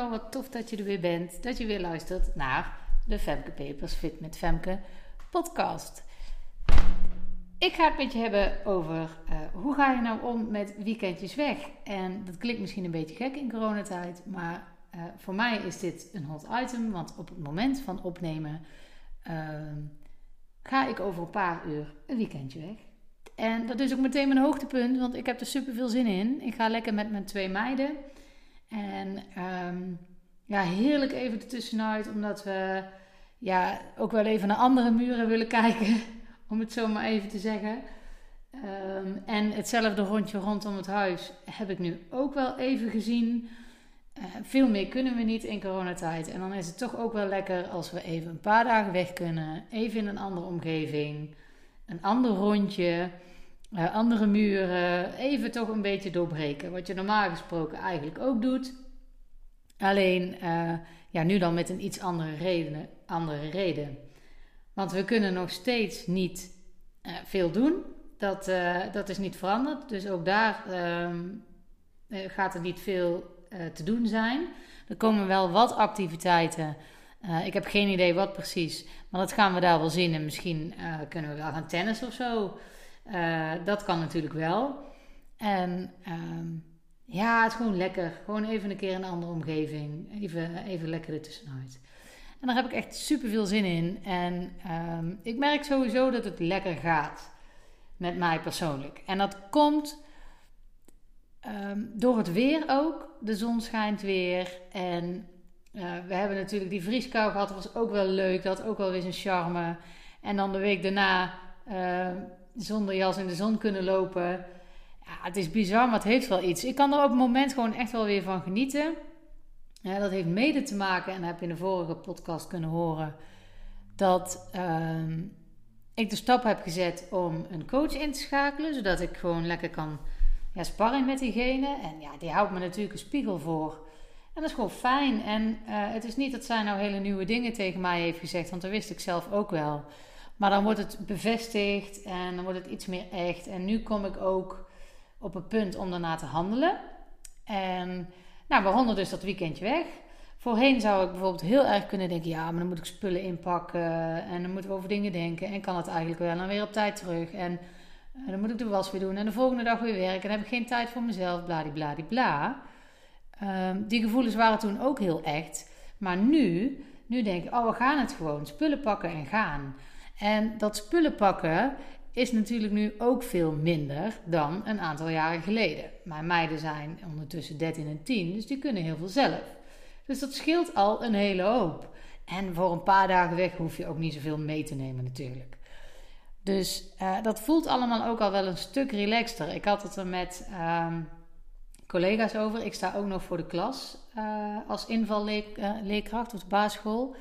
Hallo, wat tof dat je er weer bent. Dat je weer luistert naar de Femke Papers Fit met Femke podcast. Ik ga het met je hebben over uh, hoe ga je nou om met weekendjes weg. En dat klinkt misschien een beetje gek in coronatijd, maar uh, voor mij is dit een hot item. Want op het moment van opnemen uh, ga ik over een paar uur een weekendje weg. En dat is ook meteen mijn hoogtepunt, want ik heb er super veel zin in. Ik ga lekker met mijn twee meiden. En um, ja, heerlijk even ertussenuit, omdat we ja, ook wel even naar andere muren willen kijken, om het zo maar even te zeggen. Um, en hetzelfde rondje rondom het huis heb ik nu ook wel even gezien. Uh, veel meer kunnen we niet in coronatijd. En dan is het toch ook wel lekker als we even een paar dagen weg kunnen. Even in een andere omgeving. Een ander rondje. Uh, andere muren. Even toch een beetje doorbreken. Wat je normaal gesproken eigenlijk ook doet. Alleen uh, ja, nu dan met een iets andere reden, andere reden. Want we kunnen nog steeds niet uh, veel doen. Dat, dat is niet veranderd. Dus ook daar ehm, gaat er niet veel te doen zijn. Er komen wel wat activiteiten. ik heb geen idee wat precies. Maar dat gaan we daar wel zien. En misschien kunnen we wel gaan tennis of zo. Dat kan natuurlijk wel. En ehm, ja, het is gewoon lekker. Gewoon even een keer een andere omgeving. Even, even lekker ertussenuit. En daar heb ik echt super veel zin in. En um, ik merk sowieso dat het lekker gaat. Met mij persoonlijk. En dat komt um, door het weer ook. De zon schijnt weer. En uh, we hebben natuurlijk die vrieskou gehad. Dat was ook wel leuk. Dat had ook wel weer zijn charme. En dan de week daarna uh, zonder jas in de zon kunnen lopen het is bizar, maar het heeft wel iets. Ik kan er op het moment gewoon echt wel weer van genieten. Ja, dat heeft mede te maken, en dat heb je in de vorige podcast kunnen horen, dat uh, ik de stap heb gezet om een coach in te schakelen, zodat ik gewoon lekker kan ja, sparren met diegene. En ja, die houdt me natuurlijk een spiegel voor. En dat is gewoon fijn. En uh, het is niet dat zij nou hele nieuwe dingen tegen mij heeft gezegd, want dat wist ik zelf ook wel. Maar dan wordt het bevestigd en dan wordt het iets meer echt. En nu kom ik ook op het punt om daarna te handelen. En nou, we ronden dus dat weekendje weg. Voorheen zou ik bijvoorbeeld heel erg kunnen denken: ja, maar dan moet ik spullen inpakken en dan moeten we over dingen denken. En kan het eigenlijk wel en weer op tijd terug. En uh, dan moet ik de was weer doen en de volgende dag weer werken. En heb ik geen tijd voor mezelf, bladibladibla. bla. Um, die gevoelens waren toen ook heel echt. Maar nu, nu denk ik: oh, we gaan het gewoon. Spullen pakken en gaan. En dat spullen pakken is natuurlijk nu ook veel minder dan een aantal jaren geleden. Mijn meiden zijn ondertussen 13 en 10, dus die kunnen heel veel zelf. Dus dat scheelt al een hele hoop. En voor een paar dagen weg hoef je ook niet zoveel mee te nemen natuurlijk. Dus uh, dat voelt allemaal ook al wel een stuk relaxter. Ik had het er met um, collega's over. Ik sta ook nog voor de klas uh, als invalleerkracht op de basisschool.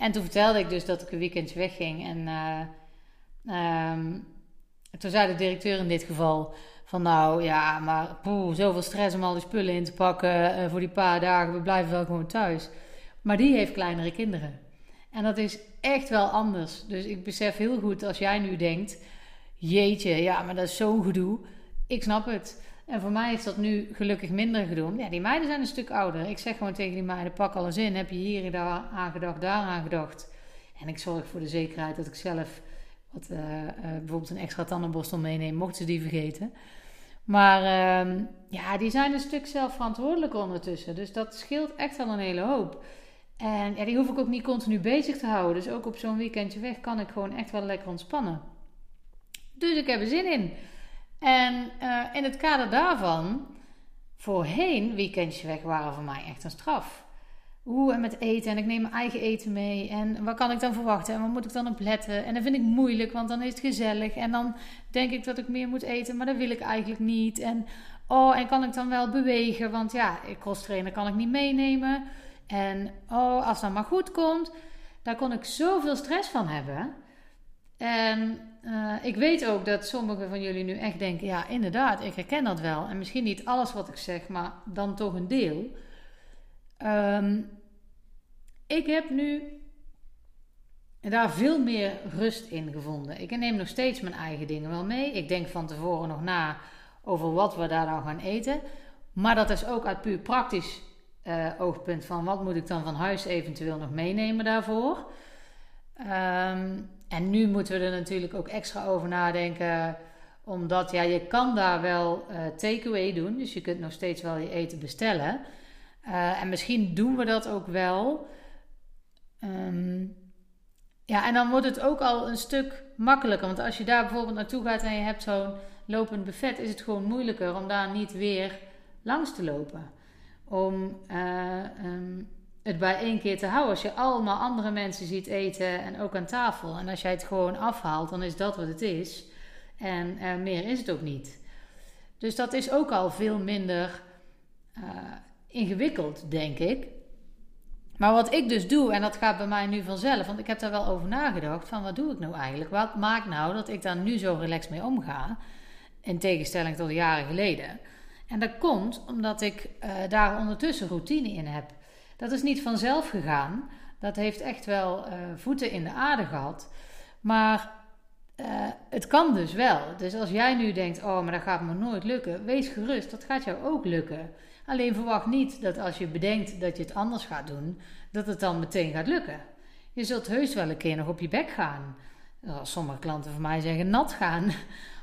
En toen vertelde ik dus dat ik een weekend wegging en... Uh, Um, toen zei de directeur in dit geval van nou ja, maar poeh, zoveel stress om al die spullen in te pakken uh, voor die paar dagen. We blijven wel gewoon thuis. Maar die heeft kleinere kinderen. En dat is echt wel anders. Dus ik besef heel goed als jij nu denkt, jeetje, ja, maar dat is zo'n gedoe. Ik snap het. En voor mij is dat nu gelukkig minder gedoe. Ja, die meiden zijn een stuk ouder. Ik zeg gewoon tegen die meiden, pak alles in. Heb je hier aan gedacht, daar aan gedacht. En ik zorg voor de zekerheid dat ik zelf wat, uh, uh, bijvoorbeeld een extra tandenborstel meenemen, mochten ze die vergeten. Maar uh, ja, die zijn een stuk zelfverantwoordelijk ondertussen. Dus dat scheelt echt al een hele hoop. En ja, die hoef ik ook niet continu bezig te houden. Dus ook op zo'n weekendje weg kan ik gewoon echt wel lekker ontspannen. Dus ik heb er zin in. En uh, in het kader daarvan, voorheen weekendjes weg waren voor mij echt een straf. Oeh, en met eten. En ik neem mijn eigen eten mee. En wat kan ik dan verwachten? En wat moet ik dan op letten? En dat vind ik moeilijk, want dan is het gezellig. En dan denk ik dat ik meer moet eten, maar dat wil ik eigenlijk niet. En oh, en kan ik dan wel bewegen? Want ja, crosstrainer kan ik niet meenemen. En oh, als dat maar goed komt, daar kon ik zoveel stress van hebben. En uh, ik weet ook dat sommigen van jullie nu echt denken: ja, inderdaad, ik herken dat wel. En misschien niet alles wat ik zeg, maar dan toch een deel. Um, ik heb nu daar veel meer rust in gevonden. Ik neem nog steeds mijn eigen dingen wel mee. Ik denk van tevoren nog na over wat we daar nou gaan eten. Maar dat is ook uit puur praktisch uh, oogpunt van wat moet ik dan van huis eventueel nog meenemen daarvoor. Ehm, en nu moeten we er natuurlijk ook extra over nadenken. Omdat ja, je kan daar wel uh, takeaway doen. Dus je kunt nog steeds wel je eten bestellen. Uh, en misschien doen we dat ook wel. Um, ja, en dan wordt het ook al een stuk makkelijker. Want als je daar bijvoorbeeld naartoe gaat en je hebt zo'n lopend buffet, is het gewoon moeilijker om daar niet weer langs te lopen. Om uh, um, het bij één keer te houden. Als je allemaal andere mensen ziet eten en ook aan tafel. En als jij het gewoon afhaalt, dan is dat wat het is. En uh, meer is het ook niet. Dus dat is ook al veel minder uh, ingewikkeld, denk ik. Maar wat ik dus doe, en dat gaat bij mij nu vanzelf, want ik heb daar wel over nagedacht: van wat doe ik nou eigenlijk? Wat maakt nou dat ik daar nu zo relaxed mee omga? In tegenstelling tot jaren geleden. En dat komt omdat ik uh, daar ondertussen routine in heb. Dat is niet vanzelf gegaan. Dat heeft echt wel uh, voeten in de aarde gehad. Maar uh, het kan dus wel. Dus als jij nu denkt: oh, maar dat gaat me nooit lukken, wees gerust, dat gaat jou ook lukken. Alleen verwacht niet dat als je bedenkt dat je het anders gaat doen, dat het dan meteen gaat lukken. Je zult heus wel een keer nog op je bek gaan. Sommige klanten van mij zeggen nat gaan.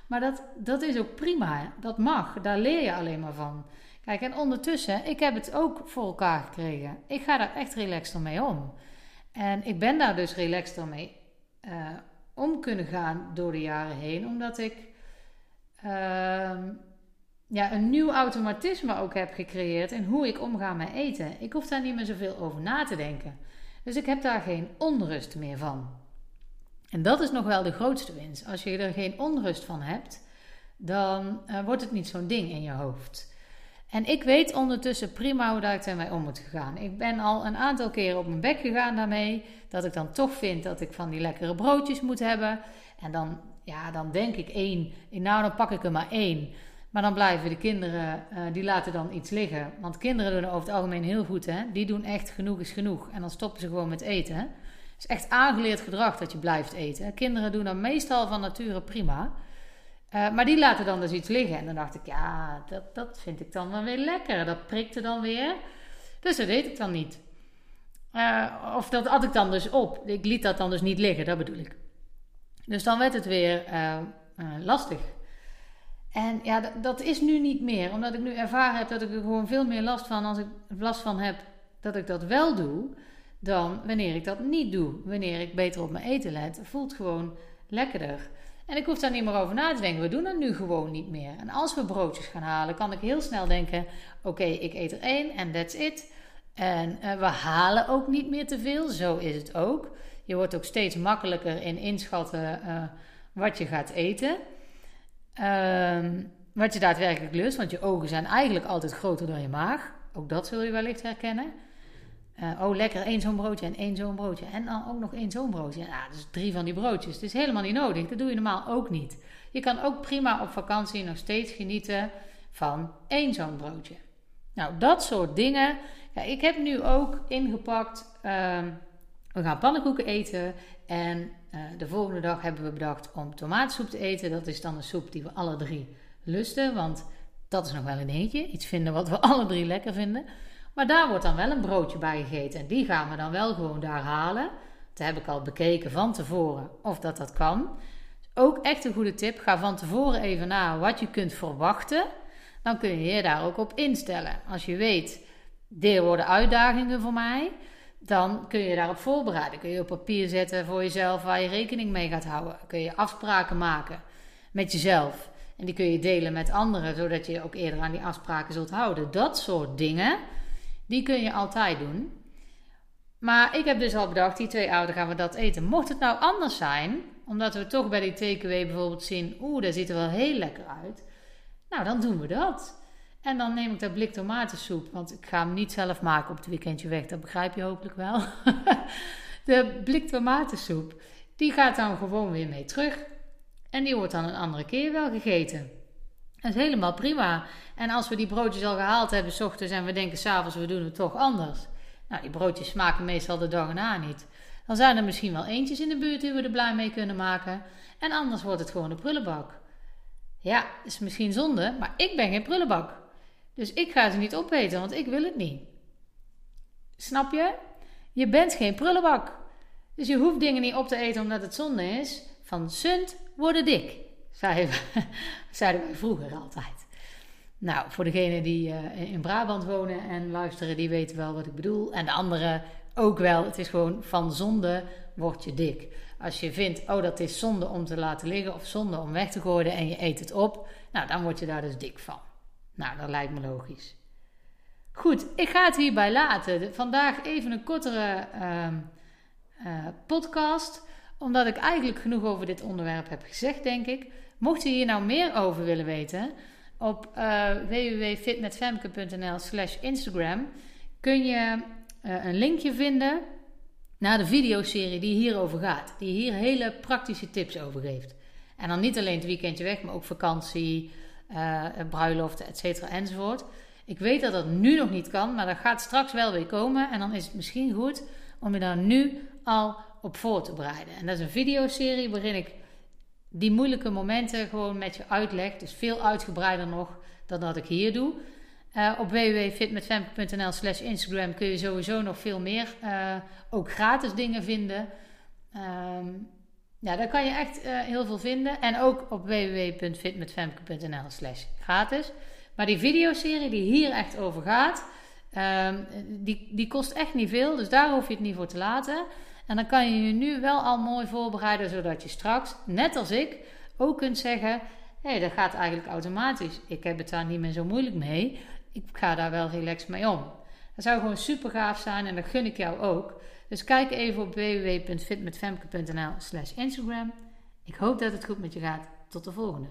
Maar dat, dat is ook prima. Dat mag. Daar leer je alleen maar van. Kijk, en ondertussen, ik heb het ook voor elkaar gekregen. Ik ga daar echt relaxed mee om. En ik ben daar dus relaxed mee uh, om kunnen gaan door de jaren heen. Omdat ik uh, ja, een nieuw automatisme ook heb gecreëerd in hoe ik omga met eten. Ik hoef daar niet meer zoveel over na te denken. Dus ik heb daar geen onrust meer van. En dat is nog wel de grootste winst. Als je er geen onrust van hebt, dan uh, wordt het niet zo'n ding in je hoofd. En ik weet ondertussen prima hoe ik ermee om moet gaan. Ik ben al een aantal keren op mijn bek gegaan daarmee. Dat ik dan toch vind dat ik van die lekkere broodjes moet hebben. En dan, ja, dan denk ik één. Nou, dan pak ik er maar één. Maar dan blijven de kinderen, uh, die laten dan iets liggen. Want kinderen doen over het algemeen heel goed. Hè? Die doen echt genoeg is genoeg. En dan stoppen ze gewoon met eten. Het is echt aangeleerd gedrag dat je blijft eten. Kinderen doen dat meestal van nature prima. Uh, maar die laten dan dus iets liggen. En dan dacht ik, ja, dat, dat vind ik dan wel weer lekker. Dat prikte dan weer. Dus dat deed ik dan niet. Uh, of dat had ik dan dus op. Ik liet dat dan dus niet liggen, dat bedoel ik. Dus dan werd het weer lastig. En ja, dat, dat, is nu niet meer. Omdat ik nu ervaren heb dat ik er gewoon veel meer last van als ik last van heb dat ik dat wel doe. Dan wanneer ik dat niet doe. Wanneer ik beter op mijn eten let. Voelt gewoon lekkerder. En ik hoef daar niet meer over na te denken. We doen dat nu gewoon niet meer. En als we broodjes gaan halen, kan ik heel snel denken: oké, ik eet er één en that's it. En uh, we halen ook niet meer te veel. Zo is het ook. Je wordt ook steeds makkelijker in inschatten uh, wat je gaat eten. Um, wat je daadwerkelijk lust, want je ogen zijn eigenlijk altijd groter dan je maag. Ook dat zul je wellicht herkennen. Oh, lekker één zo'n broodje en één zo'n broodje. En dan ook nog één zo'n broodje. Ja, dus drie van die broodjes. Het is helemaal niet nodig. Dat doe je normaal ook niet. Je kan ook prima op vakantie nog steeds genieten van één zo'n broodje. Nou, dat soort dingen. Ja, ik heb nu ook ingepakt. Uh, we gaan pannenkoeken eten. En uh, de volgende dag hebben we bedacht om tomatensoep te eten. Dat is dan een soep die we alle drie lusten. Want dat is nog wel een eentje. Iets vinden wat we alle drie lekker vinden. Maar daar wordt dan wel een broodje bij gegeten. En die gaan we dan wel gewoon daar halen. Dat heb ik al bekeken van tevoren of dat dat kan. Ook echt een goede tip. Ga van tevoren even na wat je kunt verwachten. Dan kun je je daar ook op instellen. Als je weet, dit worden uitdagingen voor mij dan kun je daarop voorbereiden. Kun je op papier zetten voor jezelf waar je rekening mee gaat houden. Kun je afspraken maken met jezelf. En die kun je delen met anderen, zodat je ook eerder aan die afspraken zult houden. Dat soort dingen, die kun je altijd doen. Maar ik heb dus al bedacht, die twee ouderen gaan we dat eten. Mocht het nou anders zijn, omdat we toch bij die takeaway bijvoorbeeld zien... oeh, dat ziet er wel heel lekker uit. Nou, dan doen we dat. En dan neem ik dat blik tomatensoep, want ik ga hem niet zelf maken op het weekendje weg. Dat begrijp je hopelijk wel. de blik tomatensoep, die gaat dan gewoon weer mee terug. En die wordt dan een andere keer wel gegeten. Dat is helemaal prima. En als we die broodjes al gehaald hebben s ochtends en we denken s'avonds we doen het toch anders. Nou, die broodjes smaken meestal de dag erna niet. Dan zijn er misschien wel eentjes in de buurt die we er blij mee kunnen maken. En anders wordt het gewoon de prullenbak. Ja, is misschien zonde, maar ik ben geen prullenbak. Dus ik ga ze niet opeten, want ik wil het niet. Snap je? Je bent geen prullenbak. Dus je hoeft dingen niet op te eten omdat het zonde is. Van sunt worden dik, zeiden, zeiden wij vroeger altijd. Nou, voor degenen die uh, in Brabant wonen en luisteren, die weten wel wat ik bedoel. En de anderen ook wel. Het is gewoon van zonde word je dik. Als je vindt, oh dat is zonde om te laten liggen of zonde om weg te gooien en je eet het op, nou dan word je daar dus dik van. Nou, dat lijkt me logisch. Goed, ik ga het hierbij laten. Vandaag even een kortere uh, uh, podcast, omdat ik eigenlijk genoeg over dit onderwerp heb gezegd, denk ik. Mocht je hier nou meer over willen weten, op uh, www.fitmetfemke.nl slash Instagram kun je uh, een linkje vinden naar de videoserie die hierover gaat. Die hier hele praktische tips over geeft. En dan niet alleen het weekendje weg, maar ook vakantie, uh, bruiloften, et enzovoort. Ik weet dat dat nu nog niet kan, maar dat gaat straks wel weer komen. En dan is het misschien goed om je daar nu al op voor te bereiden. En dat is een videoserie waarin ik die moeilijke momenten gewoon met je uitleg. Dus veel uitgebreider nog dan dat ik hier doe. Uh, op www.fitmetfemke.nl slash Instagram kun je sowieso nog veel meer, uh, ook gratis dingen vinden. Um, ja, daar kan je echt uh, heel veel vinden. En ook op www.fitmetfemke.nl slash gratis. Maar die videoserie die hier echt over gaat, um, die, die kost echt niet veel. Dus daar hoef je het niet voor te laten. En dan kan je je nu wel al mooi voorbereiden, zodat je straks, net als ik, ook kunt zeggen: hé, hey, dat gaat eigenlijk automatisch. Ik heb het daar niet meer zo moeilijk mee. Ik ga daar wel relaxed mee om. Dat zou gewoon super gaaf zijn en dat gun ik jou ook. Dus kijk even op www.fitmetfemke.nl slash Instagram. Ik hoop dat het goed met je gaat. Tot de volgende.